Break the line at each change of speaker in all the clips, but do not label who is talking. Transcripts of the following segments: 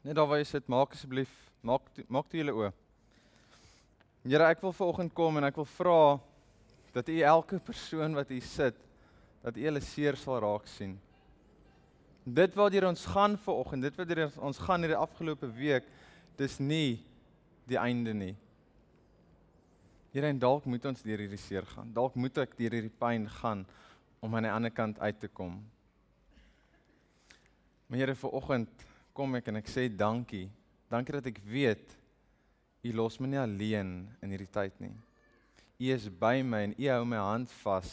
Net daar waar jy sit, maak asseblief, maak maak toe julle oë. Here, ek wil vanoggend kom en ek wil vra dat U elke persoon wat hier sit, dat U hulle seer sal raak sien. Dit wat hier ons gaan vanoggend, dit wat hier ons gaan hierdie afgelope week, dis nie die einde nie. Here, en dalk moet ons deur hierdie seer gaan. Dalk moet ek deur hierdie pyn gaan om aan die ander kant uit te kom. Maar Here, vanoggend kom ek en ek sê dankie. Dankie dat ek weet U los my nie alleen in hierdie tyd nie. U is by my en U hou my hand vas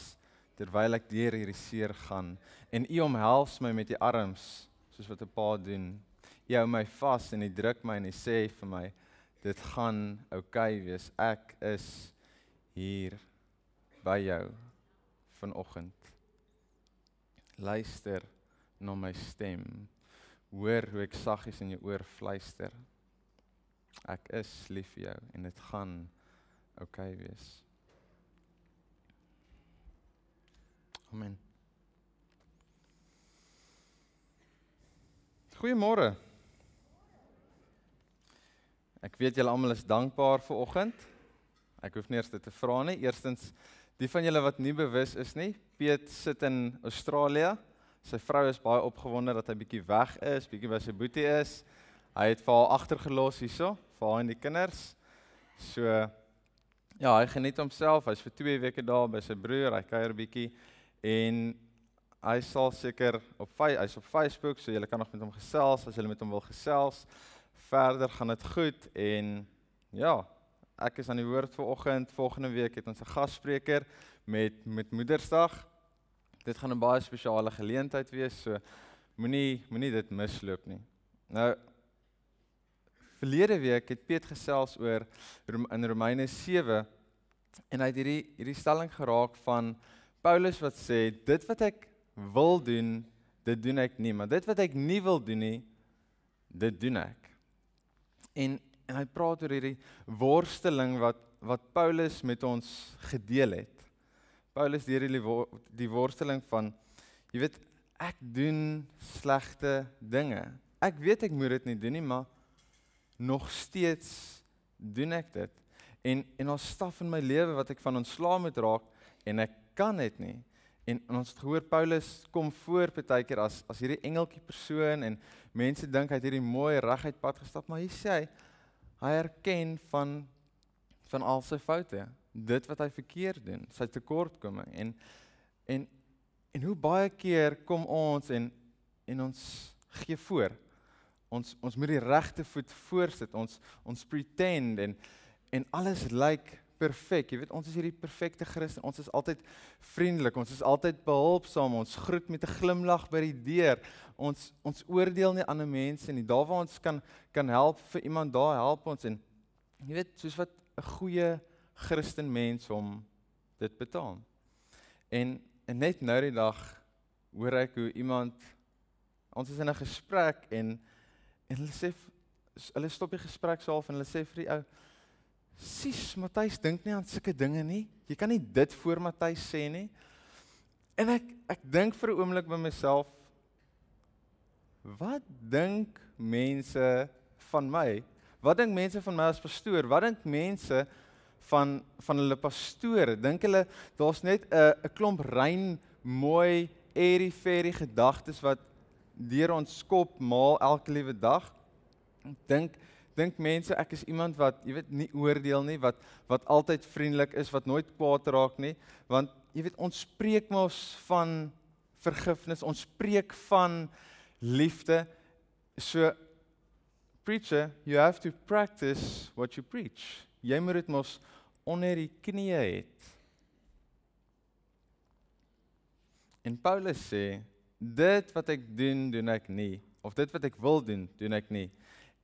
terwyl ek deur hierdie seer gaan en U omhels my met U arms soos wat 'n pa doen. U hou my vas en U druk my en U sê vir my dit gaan oukei okay wees. Ek is hier by jou vanoggend. Luister na my stem. Hoor hoe ek saggies in jou oor fluister. Ek is lief vir jou en dit gaan oukei okay wees. Amen. Goeiemôre. Ek weet julle almal is dankbaar vir oggend. Ek hoef nie eers dit te vra nie. Eerstens, die van julle wat nie bewus is nie, Piet sit in Australië. Sy vrou is baie opgewonde dat hy bietjie weg is, bietjie by sy boetie is. Hy het vir haar agtergelos hierso, vir haar en die kinders. So ja, hy geniet homself. Hy's vir 2 weke daar by sy broer. Hy kuier bietjie en hy sal seker op hy's op Facebook, so julle kan nog met hom gesels as julle met hom wil gesels. Verder gaan dit goed en ja, ek is aan die woord vir oggend. Volgende week het ons 'n gasspreker met met Moedersdag. Dit gaan 'n baie spesiale geleentheid wees, so moenie moenie dit misloop nie. Nou Verlede week het Piet gesels oor in Romeine 7 en hy het hierdie hierdie stelling geraak van Paulus wat sê dit wat ek wil doen, dit doen ek nie, maar dit wat ek nie wil doen nie, dit doen ek. En en hy praat oor hierdie worsteling wat wat Paulus met ons gedeel het. Paulus deur die die worsteling van jy weet ek doen slegte dinge. Ek weet ek moet dit nie doen nie, maar nog steeds doen ek dit. En en ons staf in my lewe wat ek van ontslaa moet raak en ek kan dit nie. En, en ons het gehoor Paulus kom voor baie keer as as hierdie engeltjie persoon en mense dink hy het hierdie mooi reguit pad gestap, maar hy sê hy, hy erken van van al sy foute, dit wat hy verkeerd doen, sy tekortkominge en en en hoe baie keer kom ons en en ons gee voor ons ons moet die regte voet voorsit. Ons ons pretend en en alles lyk perfek. Jy weet, ons is hierdie perfekte Christen. Ons is altyd vriendelik. Ons is altyd behulpsaam. Ons groet met 'n glimlag by die deur. Ons ons oordeel nie ander mense nie. Daar waar ons kan kan help vir iemand, daar help ons en jy weet, soos wat 'n goeie Christen mens om dit betaal. En, en net nou die dag hoor ek hoe iemand ons is in 'n gesprek en En hulle sê hulle stop die gesprek self en hulle sê vir die ou: "Sis, Matthys dink nie aan sulke dinge nie. Jy kan nie dit voor Matthys sê nie." En ek ek dink vir 'n oomblik by myself: "Wat dink mense van my? Wat dink mense van my as pastoor? Wat dink mense van van hulle pastore? Dink hulle daar's net 'n 'n klomp rein mooi airy fairy gedagtes wat deur ons kop maal elke liewe dag. Dink dink mense ek is iemand wat jy weet nie oordeel nie, wat wat altyd vriendelik is, wat nooit kwaad raak nie, want jy weet ons spreek mos van vergifnis, ons spreek van liefde. So preacher, you have to practice what you preach. Jy moet dit mos onder die knieë het. En Paulus sê dit wat ek doen, doen ek nie. Of dit wat ek wil doen, doen ek nie.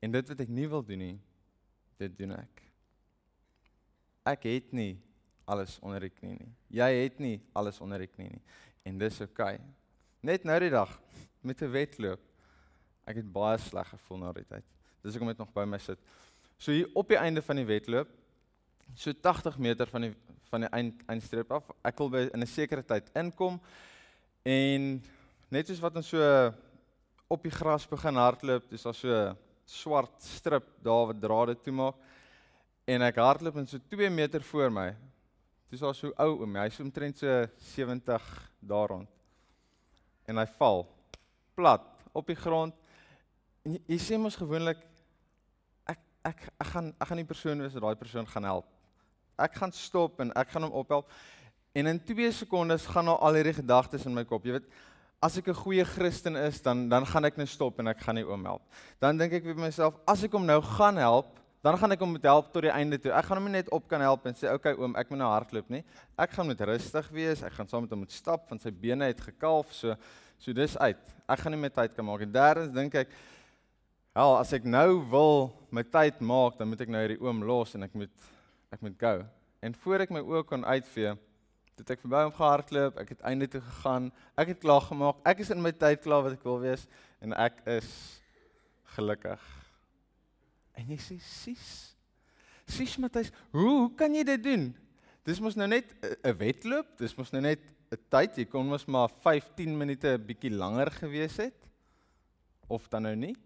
En dit wat ek nie wil doen nie, dit doen ek. Ek het nie alles onder die knie nie. Jy het nie alles onder die knie nie. En dis oukei. Okay. Net nou die dag met 'n wedloop. Ek het baie sleg gevoel na die tyd. Dis hoekom ek nog by my sit. So hier op die einde van die wedloop, so 80 meter van die van die eind eindstreep af, ek wil by in 'n sekere tyd inkom en net soos wat ons so op die gras begin hardloop, dis daar so swart strip daar wat drade toemaak en ek hardloop en so 2 meter voor my. Dis al so ou oom, hy's omtrent so 70 daar rond. En hy val plat op die grond. En jy, jy sê mos gewoonlik ek ek gaan ek gaan die persoon wees wat daai persoon gaan help. Ek gaan stop en ek gaan hom ophelp. En in 2 sekondes gaan nou al hierdie gedagtes in my kop. Jy weet, as ek 'n goeie Christen is, dan dan gaan ek net stop en ek gaan nie oom help. Dan dink ek vir myself, as ek hom nou gaan help, dan gaan ek hom moet help tot die einde toe. Ek gaan hom net op kan help en sê, "Oké okay, oom, ek moet nou hardloop, nie." Ek gaan met rustig wees. Ek gaan saam met hom moet stap want sy bene het gekalf, so so dis uit. Ek gaan nie my tyd kan maak. En derdens dink ek, "Wel, as ek nou wil my tyd maak, dan moet ek nou hierdie oom los en ek moet ek moet go." En voor ek my oë kon uitvee, het ek verby hom gehardloop, ek het einde toe gegaan. Ek het klaar gemaak. Ek is in my tyd klaar wat ek wil wees en ek is gelukkig. En jy sê, "Sis. Sis Matthys, hoe, hoe kan jy dit doen? Dis mos nou net 'n wedloop, dis mos nou net 'n tyd. Jy kon mos maar 15 minute 'n bietjie langer gewees het. Of dan nou nie.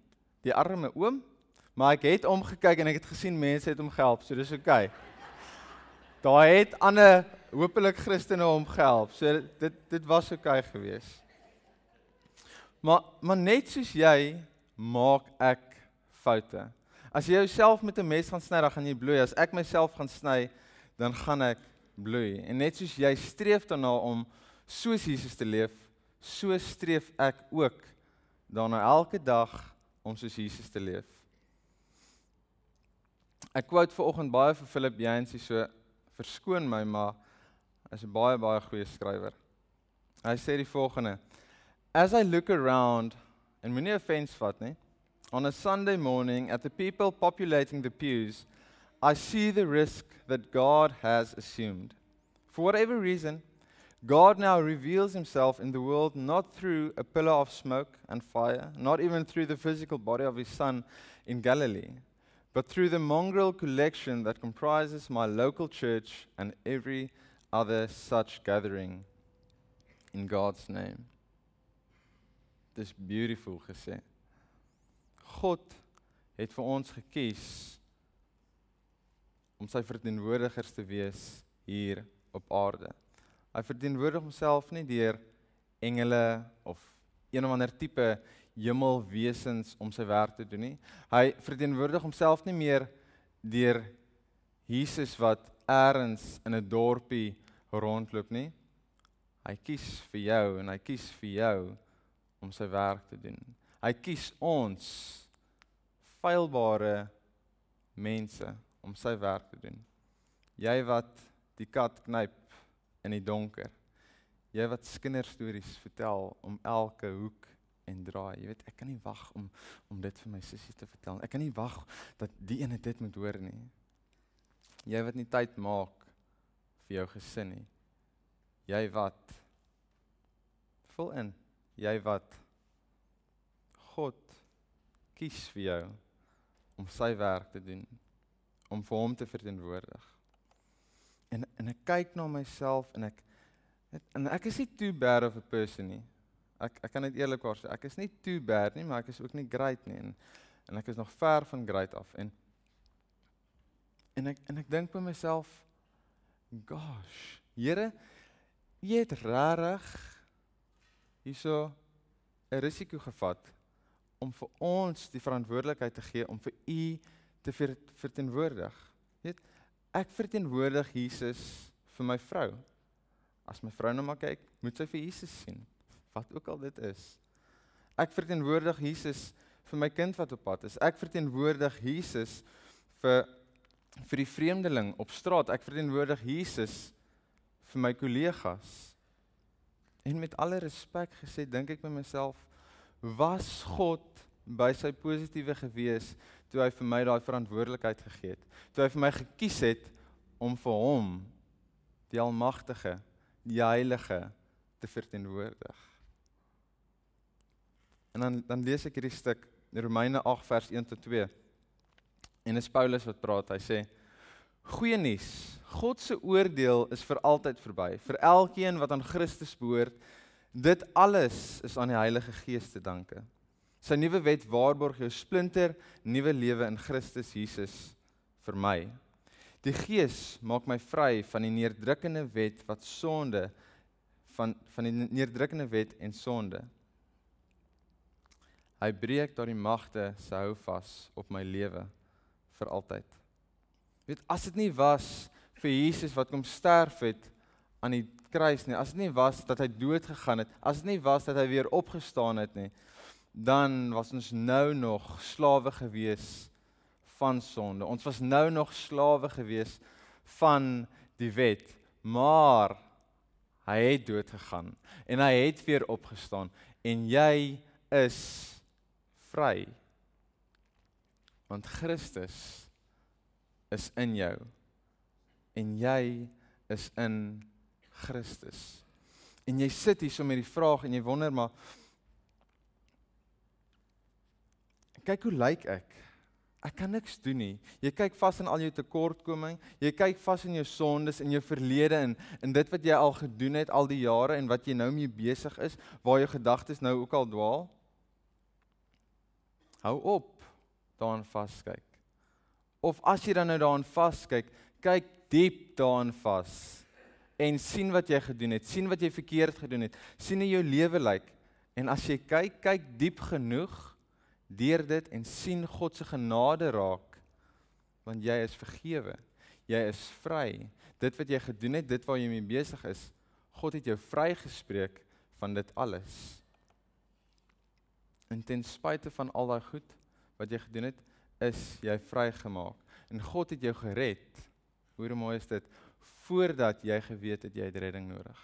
Die arme oom, maar ek het omgekyk en ek het gesien mense het hom gehelp, so dis oukei. Okay. Daar het ander hopelik Christene hom gehelp. So dit dit was oukei okay geweest. Maar maar net soos jy maak ek foute. As jy jouself met 'n mes gaan sny, dan gaan jy bloei. As ek myself gaan sny, dan gaan ek bloei. En net soos jy streef daarna om soos Jesus te leef, so streef ek ook daarna elke dag om soos Jesus te leef. Ek quote vanoggend baie vir Philip Yancey so verskoon my, maar is 'n baie baie goeie skrywer. Hy sê die volgende: As I look around en moenie offense vat nie on a Sunday morning at the people populating the pews, I see the risk that God has assumed. For whatever reason, God now reveals himself in the world not through a pillar of smoke and fire, not even through the physical body of his son in Galilee, but through the mongrel collection that comprises my local church and every other such gathering in God's name. This beautiful gesê. God het vir ons gekies om sy verteenwoordigers te wees hier op aarde. Hy verteenwoordig homself nie deur engele of een of ander tipe hemelwesens om sy werk te doen nie. Hy verteenwoordig homself nie meer deur Jesus wat eers in 'n dorpie rondloop nie. Hy kies vir jou en hy kies vir jou om sy werk te doen. Hy kies ons feilbare mense om sy werk te doen. Jy wat die kat knyp in die donker. Jy wat kinderstories vertel om elke hoek en draai. Jy weet, ek kan nie wag om om dit vir my sussie te vertel. Ek kan nie wag dat die ene dit moet hoor nie. Jy wat nie tyd maak vir jou gesin nie. Jy wat vul in. Jy wat God kies vir jou om sy werk te doen, om vir hom te verteenwoordig. En en ek kyk na myself en ek en ek is nie too bad of a person nie. Ek ek kan dit eerlikwaar sê, ek is nie too bad nie, maar ek is ook nie great nie en en ek is nog ver van great af en en ek en ek dink by myself gosh, Here, jy het rarig hierso 'n risiko gevat om vir ons die verantwoordelikheid te gee om vir u te verteenwoordig. Weet, ek verteenwoordig Jesus vir my vrou. As my vrou nou maar kyk, moet sy vir Jesus sien, wat ook al dit is. Ek verteenwoordig Jesus vir my kind wat op pad is. Ek verteenwoordig Jesus vir vir die vreemdeling op straat. Ek verteenwoordig Jesus vir my kollegas. En met alle respek gesê, dink ek by myself, was God by sy positiewe gewees toe hy vir my daai verantwoordelikheid gegee het. Toe hy vir my gekies het om vir hom die almagtige, die heilige te verteenwoordig. En dan dan lees ek hierdie stuk Romeine 8 vers 1 tot 2. En dis Paulus wat praat. Hy sê: Goeie nuus. God se oordeel is vir altyd verby. Vir elkeen wat aan Christus behoort, Dit alles is aan die Heilige Gees te danke. Sy nuwe wet waarborg jou splinter nuwe lewe in Christus Jesus vir my. Die Gees maak my vry van die neerdrukkende wet wat sonde van van die neerdrukkende wet en sonde. Hy breek daardie magte se hou vas op my lewe vir altyd. Weet as dit nie was vir Jesus wat kom sterf het aan die kruis nie, as dit nie was dat hy dood gegaan het, as dit nie was dat hy weer opgestaan het nie, dan was ons nou nog slawe gewees van sonde. Ons was nou nog slawe gewees van die wet. Maar hy het dood gegaan en hy het weer opgestaan en jy is vry. Want Christus is in jou en jy is in Christus. En jy sit hier so met die vraag en jy wonder maar kyk hoe lyk ek? Ek kan niks doen nie. Jy kyk vas in al jou tekortkoming, jy kyk vas in jou sondes en jou verlede en in dit wat jy al gedoen het al die jare en wat jy nou mee besig is, waar jou gedagtes nou ook al dwaal. Hou op daaraan vaskyk. Of as jy dan nou daaraan vaskyk, kyk diep daaraan vas en sien wat jy gedoen het, sien wat jy verkeerd gedoen het, sien hoe jou lewe lyk en as jy kyk, kyk diep genoeg deur dit en sien God se genade raak want jy is vergewe. Jy is vry. Dit wat jy gedoen het, dit waar jy mee besig is, God het jou vrygespreek van dit alles. En ten spyte van al daai goed wat jy gedoen het, is jy vrygemaak. En God het jou gered. Hoe mooi is dit voordat jy geweet het jy het redding nodig.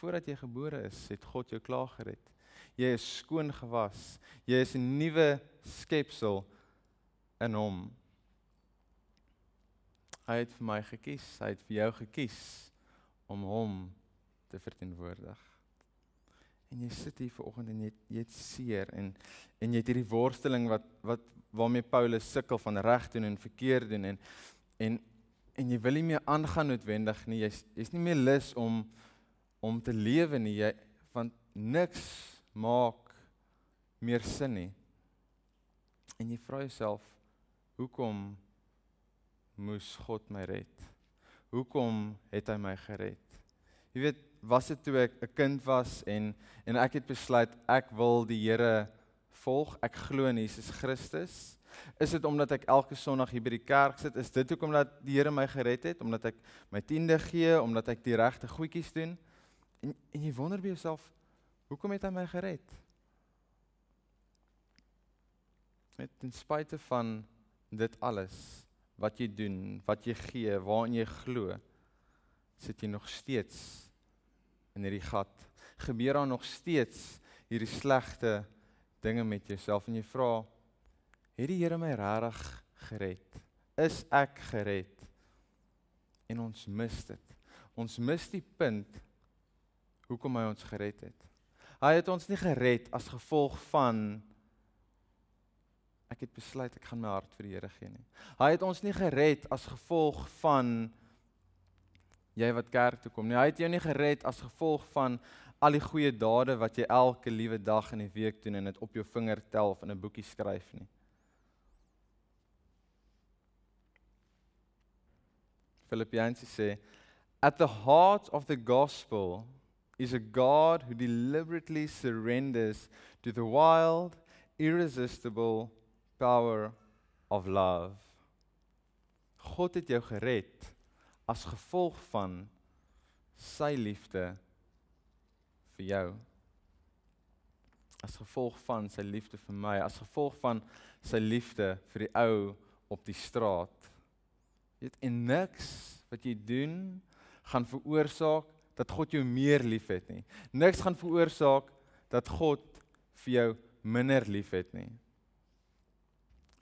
Voordat jy gebore is, het God jou klaar gered. Jy is skoon gewas. Jy is 'n nuwe skepsel in hom. Hy het vir my gekies, hy het vir jou gekies om hom te verteenwoordig. En jy sit hier vanoggend en jy jy het seer en en jy het hierdie worsteling wat wat waarmee Paulus sukkel van reg doen en verkeerd doen en en en jy wil nie meer aangaan noodwendig nie. Jy's jy's nie meer lus om om te lewe nie. Jy want niks maak meer sin nie. En jy vra jouself, hoekom moes God my red? Hoekom het hy my gered? Jy weet, was dit toe ek 'n kind was en en ek het besluit ek wil die Here volg, ek glo in Jesus Christus? Is dit omdat ek elke Sondag hier by die kerk sit? Is dit hoekom dat die Here my gered het? Omdat ek my tiende gee, omdat ek die regte goedjies doen? En en jy wonder by jouself, Hoekom het hy my gered? Met ten spyte van dit alles wat jy doen, wat jy gee, waarin jy glo, sit jy nog steeds in hierdie gat. Gebeur daar nog steeds hierdie slegte dinge met jouself en jy vra, het die Here my regtig gered? Is ek gered? En ons mis dit. Ons mis die punt hoekom hy ons gered het. Hy het ons nie gered as gevolg van ek het besluit ek gaan my hart vir die Here gee nie. Hy het ons nie gered as gevolg van jy wat kerk toe kom nie. Hy het jou nie gered as gevolg van al die goeie dade wat jy elke liewe dag in die week doen en dit op jou vinger tel of in 'n boekie skryf nie. Filippense sê at the heart of the gospel is a God who deliberately surrenders to the wild, irresistible power of love. God het jou gered as gevolg van sy liefde vir jou. As gevolg van sy liefde vir my, as gevolg van sy liefde vir die ou op die straat. Jy weet en niks wat jy doen gaan veroorsaak dat God jou meer liefhet nie. Niks gaan veroorsaak dat God vir jou minder liefhet nie.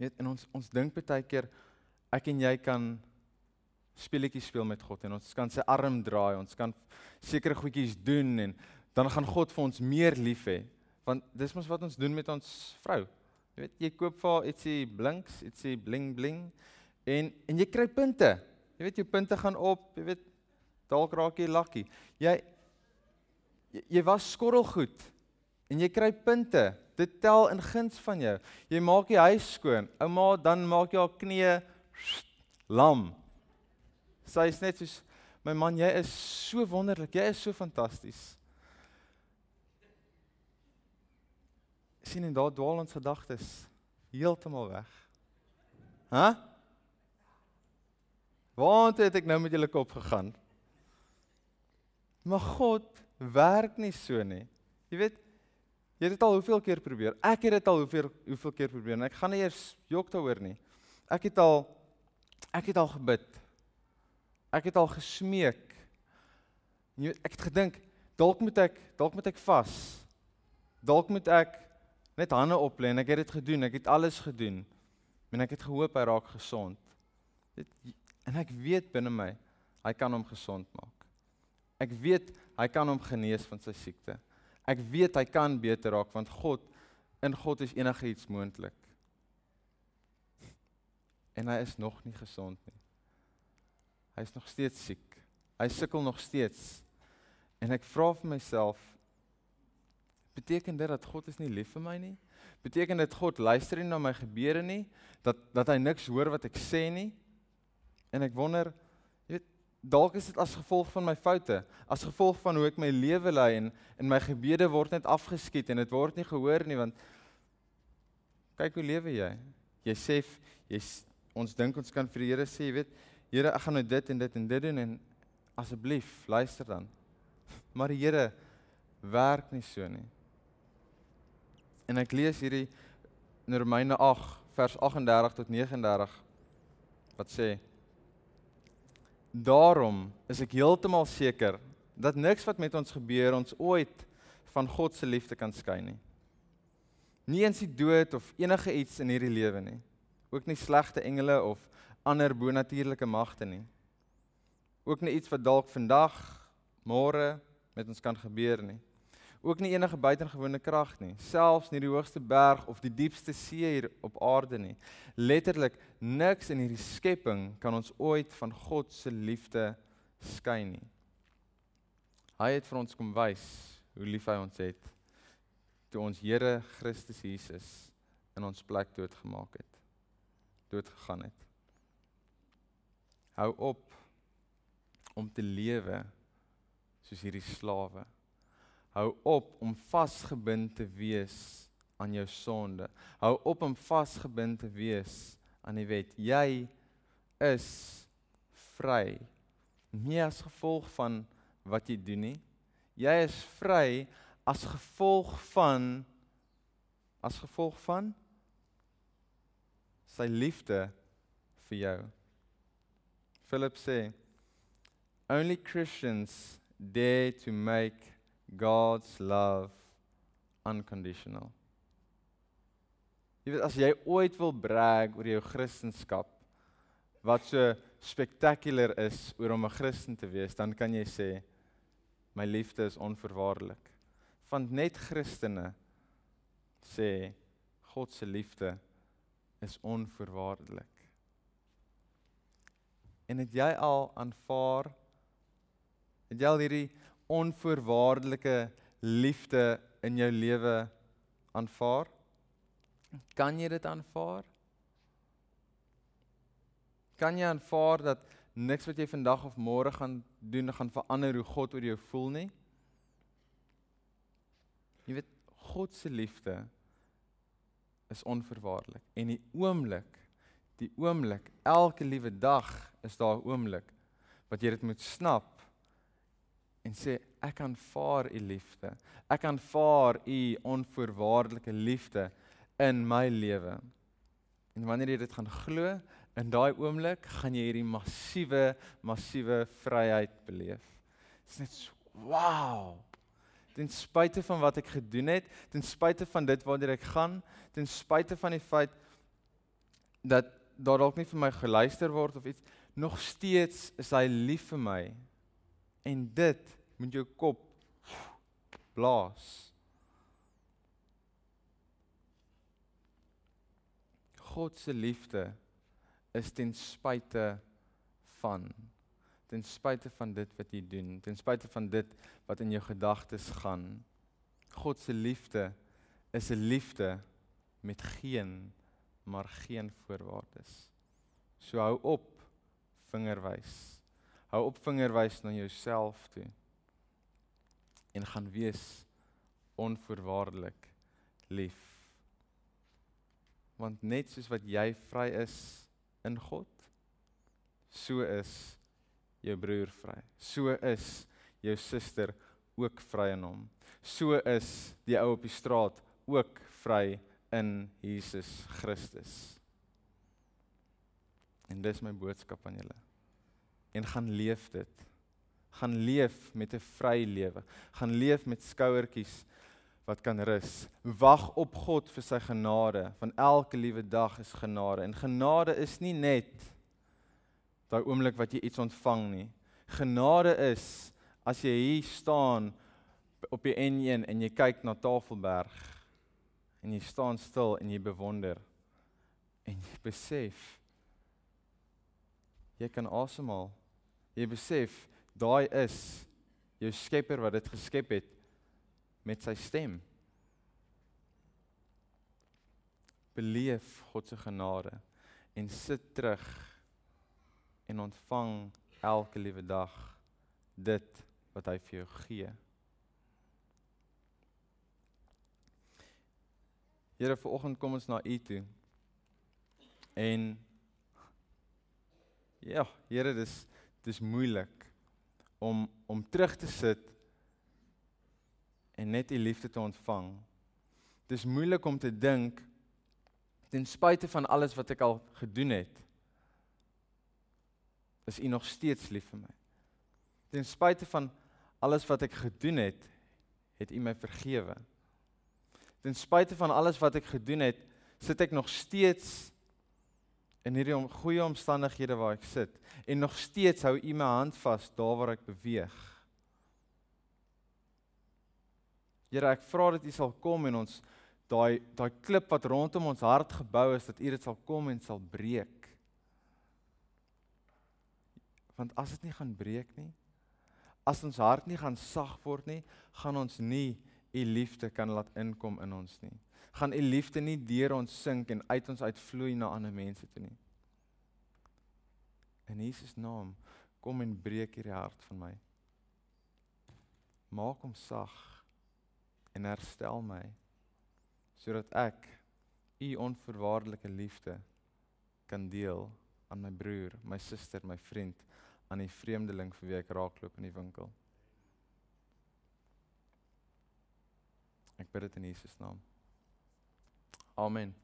Net in ons ons dink baie keer ek en jy kan speletjies speel met God en ons kan sy arm draai, ons kan sekere goedjies doen en dan gaan God vir ons meer lief hê. Want dis mos wat ons doen met ons vrou. Jy weet, jy koop vir haar ietsie blinks, ietsie bling bling en en jy kry punte. Jy weet jou punte gaan op, jy weet dalk raak jy lucky. Jy jy was skorrelgoed en jy kry punte Dit tel in guns van jou. Jy maak die huis skoon. Ouma, dan maak jy haar knie lam. Sy is net soos my man, jy is so wonderlik. Jy is so fantasties. sien en daar dwaal ons gedagtes heeltemal weg. Hæ? Waar het ek nou met julle kop gegaan? Maar God werk nie so nie. Jy weet, jy het dit al hoeveel keer probeer. Ek het dit al hoeveel hoeveel keer probeer en ek gaan nie eers jok daaroor nie. Ek het al ek het al gebid. Ek het al gesmeek. Jy weet, ek het gedink dalk moet ek dalk moet ek vas. Dalk moet ek net hande oplê en ek het dit gedoen. Ek het alles gedoen. En ek het gehoop hy raak gesond. Dit en ek weet binne my hy kan hom gesond maak. Ek weet hy kan hom genees van sy siekte. Ek weet hy kan beter raak want God in God is enigiets moontlik. En hy is nog nie gesond nie. Hy is nog steeds siek. Hy sukkel nog steeds. En ek vra vir myself beteken dit dat God is nie lief vir my nie? Beteken dit God luister nie na my gebede nie? Dat dat hy niks hoor wat ek sê nie? En ek wonder dalk is dit as gevolg van my foute, as gevolg van hoe ek my lewe lei en en my gebede word net afgeskiet en dit word nie gehoor nie want kyk hoe lewe jy? Jy sê jy ons dink ons kan vir die Here sê, jy weet, Here, ek gaan nou dit en dit en dit doen en asseblief luister dan. Maar die Here werk nie so nie. En ek lees hierdie in Romeine 8 vers 38 tot 39 wat sê Daarom is ek heeltemal seker dat niks wat met ons gebeur ons ooit van God se liefde kan skei nie. Nie eens die dood of enige iets in hierdie lewe nie. Ook nie slegte engele of ander bonatuurlike magte nie. Ook nie iets wat dalk vandag, môre met ons kan gebeur nie ook nie enige buitengewone krag nie, selfs nie die hoogste berg of die diepste see hier op aarde nie. Letterlik niks in hierdie skepping kan ons ooit van God se liefde skei nie. Hy het vir ons kom wys hoe lief hy ons het toe ons Here Christus Jesus in ons plek doodgemaak het. Dood gegaan het. Hou op om te lewe soos hierdie slawe Hou op om vasgebind te wees aan jou sonde. Hou op om vasgebind te wees aan die wet. Jy is vry. Nie as gevolg van wat jy doen nie. Jy is vry as gevolg van as gevolg van sy liefde vir jou. Philip sê only Christians dare to make God's love unconditional. Jy weet as jy ooit wil brag oor jou kristendom wat so spektakulêr is oor om 'n Christen te wees, dan kan jy sê my liefde is onvoorwaardelik. Want net Christene sê God se liefde is onvoorwaardelik. En het jy al aanvaar het jy al hierdie onvoorwaardelike liefde in jou lewe aanvaar? Kan jy dit aanvaar? Kan jy aanvaar dat niks wat jy vandag of môre gaan doen gaan verander hoe God oor jou voel nie? Jy weet God se liefde is onverwaarlik en die oomblik die oomblik elke liewe dag is daar 'n oomblik wat jy dit moet snap en sê ek aanvaar u liefde. Ek aanvaar u onvoorwaardelike liefde in my lewe. En wanneer jy dit gaan glo, in daai oomblik gaan jy hierdie massiewe massiewe vryheid beleef. Dit's net so wow. Ten spyte van wat ek gedoen het, ten spyte van dit waartoe ek gaan, ten spyte van die feit dat daar dalk nie vir my geluister word of iets, nog steeds is hy lief vir my. En dit met jou kop blaas. God se liefde is ten spyte van ten spyte van dit wat jy doen, ten spyte van dit wat in jou gedagtes gaan. God se liefde is 'n liefde met geen maar geen voorwaardes. So hou op vingerwys. Hou op vingerwys na jouself toe. En gaan wees onvoorwaardelik lief. Want net soos wat jy vry is in God, so is jou broer vry. So is jou suster ook vry in hom. So is die ou op die straat ook vry in Jesus Christus. En dis my boodskap aan julle. En gaan leef dit. Gaan leef met 'n vry lewe. Gaan leef met skouertjies wat kan rus. Wag op God vir sy genade. Van elke liewe dag is genade. En genade is nie net daai oomblik wat jy iets ontvang nie. Genade is as jy hier staan op die N1 en jy kyk na Tafelberg en jy staan stil en jy bewonder en jy besef jy kan asemhaal. Jy besef daai is jou Skepper wat dit geskep het met sy stem. Beleef God se genade en sit terug en ontvang elke liewe dag dit wat hy vir jou gee. Here, vanoggend kom ons na U toe. En ja, Here, dis dis moeilik om om terug te sit en net U liefde te ontvang. Dis moeilik om te dink ten spyte van alles wat ek al gedoen het, is U nog steeds lief vir my. Ten spyte van alles wat ek gedoen het, het U my vergewe. Ten spyte van alles wat ek gedoen het, sit ek nog steeds in hierdie om, goeie omstandighede waar ek sit en nog steeds hou U my hand vas daar waar ek beweeg. Here, ek vra dat U sal kom en ons daai daai klip wat rondom ons hart gebou is, dat U dit sal kom en sal breek. Want as dit nie gaan breek nie, as ons hart nie gaan sag word nie, gaan ons nie U liefde kan laat inkom in ons nie. Gaan U liefde nie deur ons sink en uit ons uitvloei na ander mense toe nie. In Jesus naam, kom en breek hierdie hart van my. Maak hom sag en herstel my sodat ek U onvoorwaardelike liefde kan deel aan my broer, my suster, my vriend, aan die vreemdeling vir wie ek raakloop in die winkel. Ek bid dit in Jesus naam. Amen.